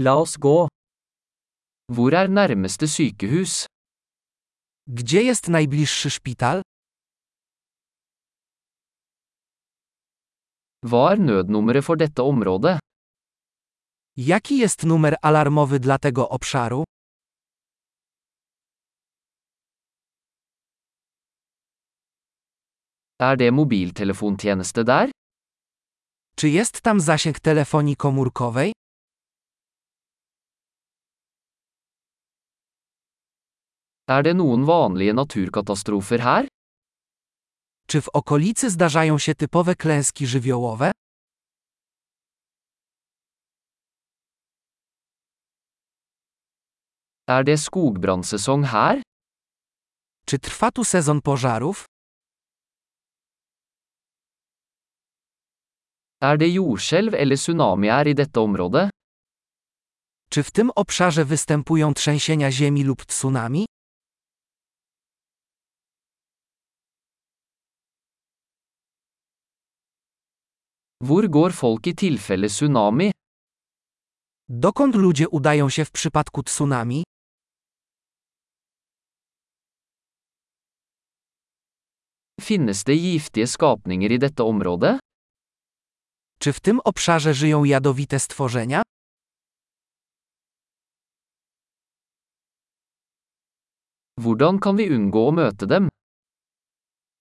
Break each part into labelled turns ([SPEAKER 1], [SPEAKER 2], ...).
[SPEAKER 1] La oss gå.
[SPEAKER 2] Hvor er nærmeste sykehus?
[SPEAKER 3] Gdzie jest najbliższy szpital?
[SPEAKER 2] Hva er nødnummeret for dette området?
[SPEAKER 3] Jaki jest numer alarmowy dla tego obszaru?
[SPEAKER 2] Er det mobiltelefontjeneste der?
[SPEAKER 3] Czy jest tam zasięg telefonii komórkowej?
[SPEAKER 2] Er det noen vanlige naturkatastrofer her?
[SPEAKER 3] Czy w okolicy zdarzają się typowe klęski żywiołowe?
[SPEAKER 2] Er det skogbrannsesong her?
[SPEAKER 3] Czy trwa tu sezon pożarów?
[SPEAKER 2] Er det jordskjelv eller tsunamier i dette området?
[SPEAKER 3] Czy w tym obszarze występują trzęsienia ziemi lub tsunami?
[SPEAKER 2] Hvor går folk i tilfelle tsunami?
[SPEAKER 3] Dokąd ludzie udają się w przypadku tsunami?
[SPEAKER 2] Finnes det giftige skapninger i dette området?
[SPEAKER 3] Czy w tym obszarze żyją jadowite stworzenia?
[SPEAKER 2] Hvordan kan vi unngå å møte dem?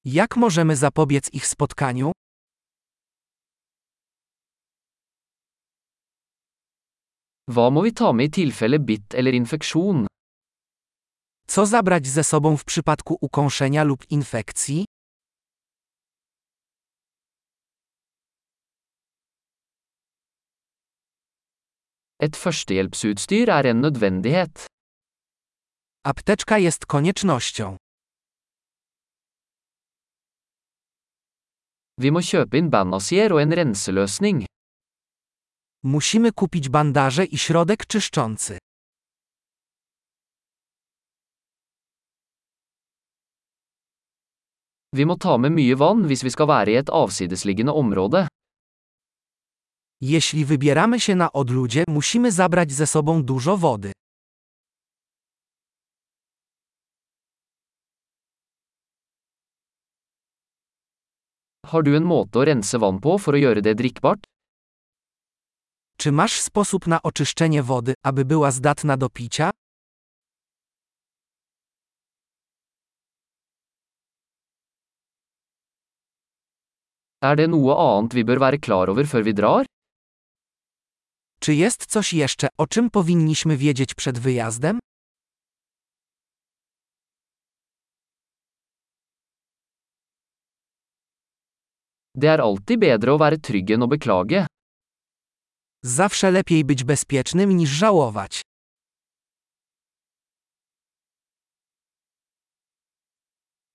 [SPEAKER 3] Jak możemy zapobiec ich spotkaniu?
[SPEAKER 2] Hva må vi ta med i tilfelle bitt eller infeksjon?
[SPEAKER 3] Co zabrać ze sobą w przypadku ukąszenia lub infekcji?
[SPEAKER 2] Et førstehjelpsutstyr er en nødvendighet.
[SPEAKER 3] Apteczka jest koniecznością.
[SPEAKER 2] Vi må kjøpe inn bandasier og en renseløsning.
[SPEAKER 3] Musimy kupić bandaże i środek czyszczący.
[SPEAKER 2] Vi må ta med mye vann hvis vi skal være i et avsidesliggende område.
[SPEAKER 3] Jeśli wybieramy się na odludzie, musimy zabrać ze sobą dużo wody.
[SPEAKER 2] Har du en måte å rense vann på for å gjøre det drikkbart?
[SPEAKER 3] Czy masz sposób na oczyszczenie wody, aby była zdatna do picia?
[SPEAKER 2] Er det noe annet vi bør være klar over før vi drar?
[SPEAKER 3] Czy jest coś jeszcze, o czym powinniśmy wiedzieć przed wyjazdem?
[SPEAKER 2] Det er alltid bedre å være trygg enn å beklage.
[SPEAKER 3] Zawsze lepiej być bezpiecznym niż żałować.